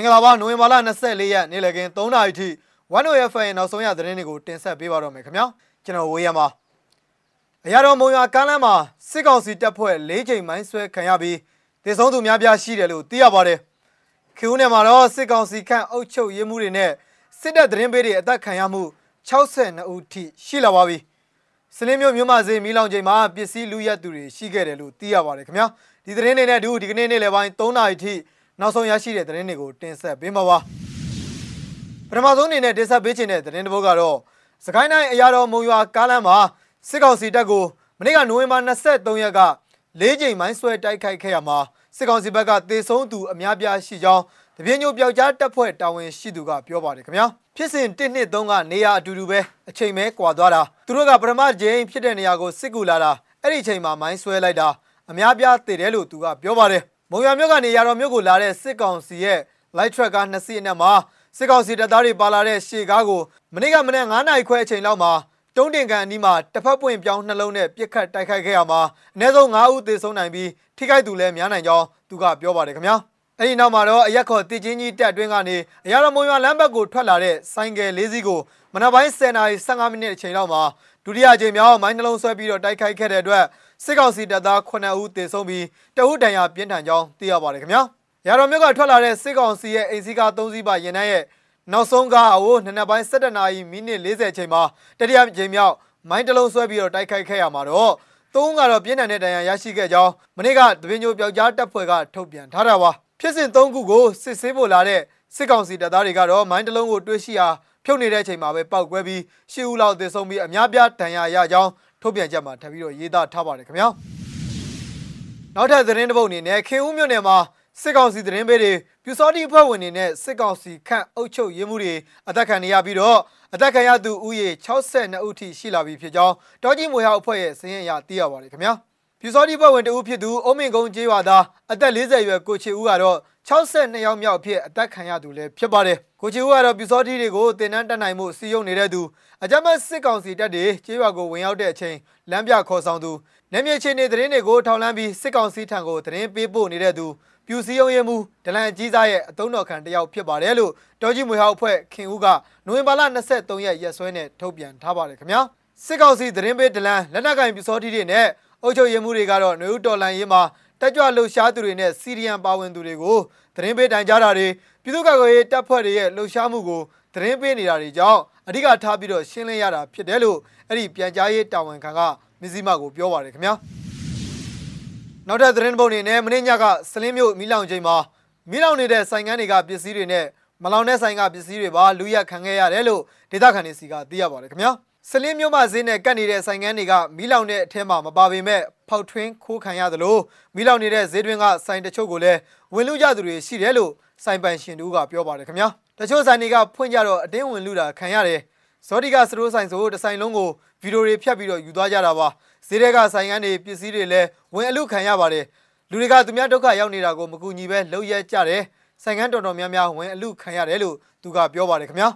င်္ဂလာပါနိုဝင်ဘာလ24ရက်နေ့လည်ခင်း3နာရီထိ 1OFN ရဲ့နောက်ဆုံးရသတင်းတွေကိုတင်ဆက်ပေးပါတော့မယ်ခင်ဗျာကျွန်တော်ဝေးရမှာအရာတော်မုံရွာကမ်းလမ်းမှာစစ်ကောင်စီတပ်ဖွဲ့၄ချိန်မိုင်းဆွဲခံရပြီးတေဆုံးသူများပြားရှိတယ်လို့သိရပါတယ်ခေဦးနယ်မှာတော့စစ်ကောင်စီခန့်အုပ်ချုပ်ရေးမှုတွေနဲ့စစ်တပ်သတင်းပေးတွေအသက်ခံရမှု62ဦးထိရှိလာပါပြီစလင်းမျိုးမြို့မစေးမီလောင်ချိန်မှာပစ္စည်းလူရက်သူတွေရှိခဲ့တယ်လို့သိရပါတယ်ခင်ဗျာဒီသတင်းတွေနဲ့အတူဒီကနေ့နေ့လယ်ပိုင်း3နာရီထိ နောက်ဆုံးရရှိတဲ့သတင်းတွေကိုတင်ဆက်ပေးမှာပါပထမဆုံးအနေနဲ့တင်ဆက်ပေးခြင်းတဲ့သတင်းတစ်ပုဒ်ကတော့စကိုင်းတိုင်းအရာတော်မုံရွာကားလမ်းမှာစစ်ကောင်စီတပ်ကိုမနေ့ကနိုဝင်ဘာ23ရက်က၄ချိန်မိုင်းဆွဲတိုက်ခိုက်ခဲ့ရမှာစစ်ကောင်စီဘက်ကတေဆုံးသူအများပြားရှိကြောင်းတပြင်းညိုပျောက်ကြားတပ်ဖွဲ့တာဝန်ရှိသူကပြောပါတယ်ခင်ဗျာဖြစ်စဉ်1နှစ်3ကနေရာအတူတူပဲအချိန်မဲကွာသွားတာသူတို့ကပထမဂျိမ်းဖြစ်တဲ့နေရာကိုစစ်ကူလာတာအဲ့ဒီအချိန်မှာမိုင်းဆွဲလိုက်တာအများပြားတည်တယ်လို့သူကပြောပါတယ် မုံရမြို့ကနေရာတော်မြို့ကိုလာတဲ့စစ်ကောင်စီရဲ့ light truck ကားနှစ်စီးအနက်မှာစစ်ကောင်စီတပ်သားတွေပါလာတဲ့ရှေကားကိုမနေ့ကမနေ့9နာရီခွဲအချိန်လောက်မှာတုံးတင်ကန်အနီးမှာတစ်ဖက်ပွင့်ပြောင်းနှလုံးနဲ့ပြစ်ခတ်တိုက်ခိုက်ခဲ့ရမှာအနည်းဆုံး9ဦးသေဆုံးနိုင်ပြီးထိခိုက်သူလည်းများနိုင်ကြောင်းသူကပြောပါတယ်ခင်ဗျာအဲ့ဒီနောက်မှာတော့အရက်ခေါ်တည်ချင်းကြီးတက်အတွင်းကနေအရာတော်မုံရွာလမ်းဘက်ကိုထွက်လာတဲ့ဆိုင်ကယ်လေးစီးကိုမနက်ပိုင်း10နာရီ15မိနစ်အချိန်လောက်မှာဒုတိယအကြိမ်မြောက်မိုင်းနှလုံးဆွဲပြီးတော့တိုက်ခိုက်ခဲ့တဲ့အတွက် စစ်ကောင်စီတပ်သား9ဦးသေဆုံးပြီးတအုပ်တန်ရာပြင်းထန်ကြောင်းသိရပါတယ်ခင်ဗျာ။ရာတော်မြို့ကထွက်လာတဲ့စစ်ကောင်စီရဲ့အိမ်စီကား3စီးပါရင်နှန်းရဲ့နောက်ဆုံးကားအိုးနနက်ပိုင်း7နာရီမိနစ်40ချိန်မှာတတိယအကြိမ်မြောက်မိုင်းတလုံးဆွဲပြီးတော့တိုက်ခိုက်ခဲ့ရမှာတော့သုံးကတော့ပြင်းထန်တဲ့ဒဏ်ရာရရှိခဲ့ကြောင်းမနေ့ကတပင်းညိုပျောက်ကြားတပ်ဖွဲ့ကထုတ်ပြန်ထားတာပါဖြစ်စဉ်၃ခုကိုစစ်ဆေးဖို့လာတဲ့စစ်ကောင်စီတပ်သားတွေကတော့မိုင်းတလုံးကိုတွေးရှိအားဖြုတ်နေတဲ့အချိန်မှာပဲပောက်ကွဲပြီးရှစ်ဦးလောက်သေဆုံးပြီးအများပြားဒဏ်ရာရကြောင်း ထုတ်ပြန်ချက်မှာထပ်ပြီးတော့ရေးသားထားပါတယ်ခင်ဗျာနောက်ထပ်သတင်းတစ်ပုဒ်အနေနဲ့ခင်ဦးမြို့နယ်မှာစစ်ကောင်စီသတင်းပေးတွေပြူစောတိအဖွဲ့ဝင်တွေနဲ့စစ်ကောင်စီခန့်အုပ်ချုပ်ရေးမှုတွေအသက်ခံနေရပြီးတော့အသက်ခံရသူဦးရေ62ဦးထိရှိလာပြီဖြစ်ကြောင်းတောကြီးမွေဟောက်အဖွဲ့ရဲ့စည်ရင်အရသိရပါတယ်ခင်ဗျာပြူစောတိအဖွဲ့ဝင်တဦးဖြစ်သူအုံးမင်ကုန်းကျေးရွာသားအသက်40ရွယ်ကိုချီဦးကတော့62ယောက်မြောက်အဖြစ်အသက်ခံရသူလည်းဖြစ်ပါတယ် ကိုချီဦးကတော့ပြူစောတိတွေကိုတင်နန်းတက်နိုင်မှုစီယုံနေတဲ့သူအကြမ်းဖက်စစ်ကောင်စီတပ်တွေကျေးရွာကိုဝင်ရောက်တဲ့အချိန်လမ်းပြခေါ်ဆောင်သူနေမြေချင်းနေသတင်းတွေကိုထောက်လန်းပြီးစစ်ကောင်စီထံကိုသတင်းပေးပို့နေတဲ့သူပြူစည်းရုံးရဲမှုဒလန်အကြီးစားရဲ့အတုံးတော်ခံတယောက်ဖြစ်ပါတယ်လို့တော်ကြီးမွေဟောက်အဖွဲ့ခင်ဦးကနိုဝင်ဘာလ23ရက်ရက်စွဲနဲ့ထုတ်ပြန်ထားပါတယ်ခင်ဗျာစစ်ကောင်စီသတင်းပေးဒလန်လက်နက်ကင်ပြူစောတိတွေနဲ့အုပ်ချုပ်ရေးမှုတွေကတော့နှွေဦးတော်လန်ရေးမှာ တက်ကြွလှုပ်ရှားသူတွေနဲ့စီရီယံပါဝင်သူတွေကိုသတင်းပေးတိုင်ကြားတာတွေပြည်သူ့ကာကွယ်ရေးတပ်ဖွဲ့တွေရဲ့လှုပ်ရှားမှုကိုသတင်းပေးနေတာတွေကြောင့်အဓိကထားပြီးတော့ရှင်းလင်းရတာဖြစ်တယ်လို့အဲ့ဒီပြန်ကြားရေးတာဝန်ခံကမစ္စည်းမကိုပြောပါတယ်ခင်ဗျာနောက်ထပ်သတင်းပုံတွေနဲ့မင်းညကစလင်းမြို့မီလောင်ချိန်မှာမီလောင်နေတဲ့ဆိုင်ကန်းတွေကပစ္စည်းတွေနဲ့မလောင်တဲ့ဆိုင်ကပစ္စည်းတွေပါလူရက်ခံခဲ့ရတယ်လို့ဒေသခံတွေစီကသိရပါတယ်ခင်ဗျာစလင်းမြို့မှာဈေးနဲ့ကတ်နေတဲ့ဆိုင်ကန်းတွေကမီလောင်တဲ့အထက်မှာမပါပေမဲ့ ဖောက်ထွင်းခိုးခံရသလိုမီလောင်နေတဲ့ဈေးတွင်းကဆိုင်တချို့ကိုလည်းဝင်လူကြသူတွေရှိတယ်လို့ဆိုင်ပိုင်ရှင်တို့ကပြောပါတယ်ခင်ဗျာတချို့ဆိုင်တွေကဖွင့်ကြတော့အတင်းဝင်လူတာခံရတယ်ဇော်ဒီကစတိုးဆိုင်ဆိုတဆိုင်လုံးကိုဗီဒီယိုတွေဖြတ်ပြီးတော့ယူသွားကြတာပါဈေးတွေကဆိုင်ကန်းတွေပစ္စည်းတွေလည်းဝင်အလူခံရပါတယ်လူတွေကသူများဒုက္ခရောက်နေတာကိုမကူညီပဲလှုပ်ရက်ကြတယ်ဆိုင်ကန်းတော်တော်များများဝင်အလူခံရတယ်လို့သူကပြောပါတယ်ခင်ဗျာ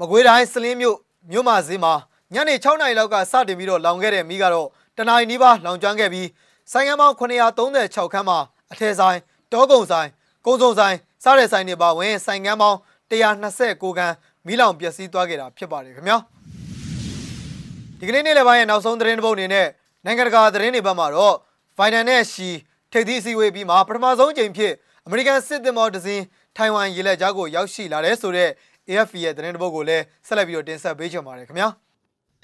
မကွေးတိုင်းစလင်းမြို့မြို့မဈေးမှာညနေ6နာရီလောက်ကစတင်ပြီးတော့လောင်ခဲ့တဲ့မီးကတော့ တနင်္လာနေ့ပါလောင်ကျွမ်းခဲ့ပြီးဆိုင်ကန်းပေါင်း936ခန်းမှာအထည်ဆိုင်တောကုံဆိုင်ကုန်းစုံဆိုင်စားတဲ့ဆိုင်တွေပါဝင်ဆိုင်ကန်းပေါင်း129ခန်းမီးလောင်ပျက်စီးသွားခဲ့တာဖြစ်ပါတယ်ခင်ဗျာဒီကနေ့နေ့လယ်ပိုင်းရဲ့နောက်ဆုံးသတင်းတစ်ပုဒ်အနေနဲ့နိုင်ငံတကာသတင်းတွေဘက်မှာတော့ဗိုင်ဒန်နဲ့ရှီထိပ်သီးအစည်းအဝေးပြီးမှပထမဆုံးချိန်ဖြစ်အမေရိကန်စစ်သင်္ဘောတစ်စင်းထိုင်ဝမ်ရေလက်ကြားကိုရောက်ရှိလာတယ်ဆိုတော့ AFP ရဲ့သတင်းတစ်ပုဒ်ကိုလည်းဆက်လက်ပြီးတော့တင်ဆက်ပေးချင်ပါတယ်ခင်ဗျာ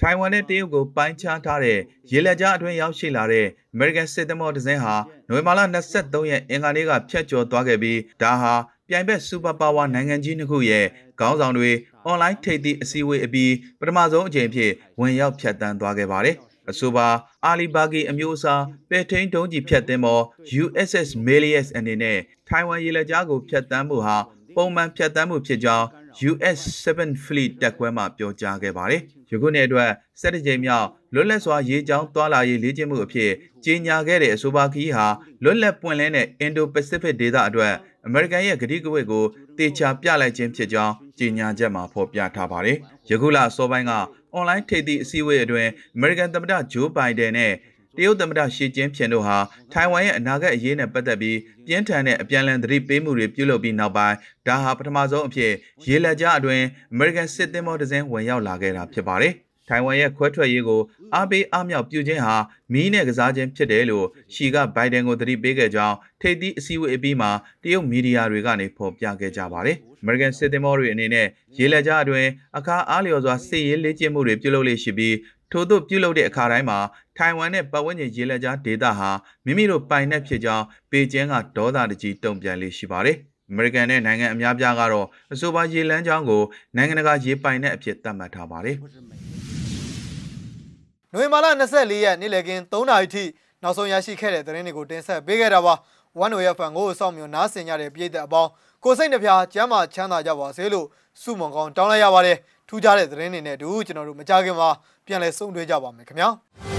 ထိုင်ဝမ်နဲ့တရုတ်ကိုပိုင်းခြားထားတဲ့ရေလက်ကြားအတွင်းရောက်ရှိလာတဲ့ American စစ်သင်္ဘောတစ်စင်းဟာနိုဝင်ဘာလ23ရက်အင်္ဂါနေ့ကဖျက်ကျော်သွားခဲ့ပြီးဒါဟာပြိုင်ဘက်စူပါပါဝါနိုင်ငံကြီးနှစ်ခုရဲ့ခေါင်းဆောင်တွေအွန်လိုင်းထိပ်သီးအစည်းအဝေးအပြီးပထမဆုံးအကြိမ်ဖြစ်ဝင်ရောက်ဖြတ်တန်းသွားခဲ့ပါတယ်။အဆိုပါအာလီဘာဂီအမျိုးအစားပဲထိန်တုံးကြီးဖြတ်သင်းပေါ် USS Melius အနေနဲ့ထိုင်ဝမ်ရေလက်ကြားကိုဖြတ်တန်းမှုဟာပုံမှန်ဖြတ်တန်းမှုဖြစ်ကြောင်း US 7 Fleet တက်ခွဲမှပြောကြားခဲ့ပါတယ်။ယခုနှစ်အတွက်7ကြိမ်မြောက်လွတ်လပ်စွာရေကြောင်းသွားလာရေးလေ့ကျင့်မှုအဖြစ်ကြေညာခဲ့တဲ့အဆိုပါခီးဟာလွတ်လပ်ပွင့်လင်းတဲ့ Indo-Pacific ဒေသအတွက်အမေရိကန်ရဲ့ကတိကဝတ်ကိုတေချာပြလိုက်ခြင်းဖြစ်ကြောင်းကြေညာချက်မှာဖော်ပြထားပါတယ်။ယခုလအစောပိုင်းကအွန်လိုင်းထိပ်သီးအစည်းအဝေးအတွင်းအမေရိကန်သမ္မတဂျိုးဘိုင်ဒန်နဲ့ တရုတ်သမ္မတရှီကျင်းဖျင်တို့ဟာထိုင်ဝမ်ရဲ့အနာဂတ်အရေးနဲ့ပတ်သက်ပြီးပြင်းထန်တဲ့အပြန်အလှန်သတိပေးမှုတွေပြုလုပ်ပြီးနောက်ပိုင်းဒါဟာပထမဆုံးအဖြစ်ရေလက်ကြားအတွင်း American စစ်သင်္ဘောတစ်စင်းဝင်ရောက်လာခဲ့တာဖြစ်ပါတယ်။ထိုင်ဝမ်ရဲ့ခွဲထွက်ရေးကိုအားပေးအားမြောက်ပြုခြင်းဟာမီးနဲ့ကစားခြင်းဖြစ်တယ်လို့ရှီကဘိုင်ဒန်ကိုသတိပေးခဲ့ကြောင်းထိပ်သီးအစည်းအဝေးအပြီးမှာတရုတ်မီဒီယာတွေကနေဖော်ပြခဲ့ကြပါတယ်။ American စစ်သင်္ဘောတွေအနေနဲ့ရေလက်ကြားအတွင်းအခါအားလျော်စွာစစ်ရေးလေ့ကျင့်မှုတွေပြုလုပ်လေ့ရှိပြီးထို့သို့ပြုလုပ်တဲ့အခါတိုင်းမှာ ထိုင်ဝမ်နဲ့ပတ်ဝန်းကျင်ရေလက်ကြားဒေသဟာမိမိတို့ပိုင်တဲ့ဖြစ်ကြောင်းပေကျင်းကဒေါသတကြီးတုံ့ပြန်လေ့ရှိပါတယ်။ American နဲ့နိုင်ငံအများပြားကတော့အဆိုပါရေလမ်းကြောင်းကိုနိုင်ငံတကာရေပိုင်တဲ့အဖြစ်သတ်မှတ်ထားပါတယ်။နိုဝင်ဘာလ24ရက်နေ့လည်ခင်း3နာရီထိနောက်ဆုံးရရှိခဲ့တဲ့သတင်းတွေကိုတင်ဆက်ပေးခဲ့တာပါ။ One Way FM ကိုစောင့်မျှော်နားဆင်ကြတဲ့ပြည်သက်အပေါင်းကိုစိတ်နှပြကျမ်းမာချမ်းသာကြပါစေလို့ဆုမွန်ကောင်းတောင်းလိုက်ရပါတယ်။ထူးခြားတဲ့သတင်းတွေနဲ့အတူကျွန်တော်တို့မကြခင်မှာပြန်လည်ဆုံတွေ့ကြပါမယ်ခင်ဗျာ။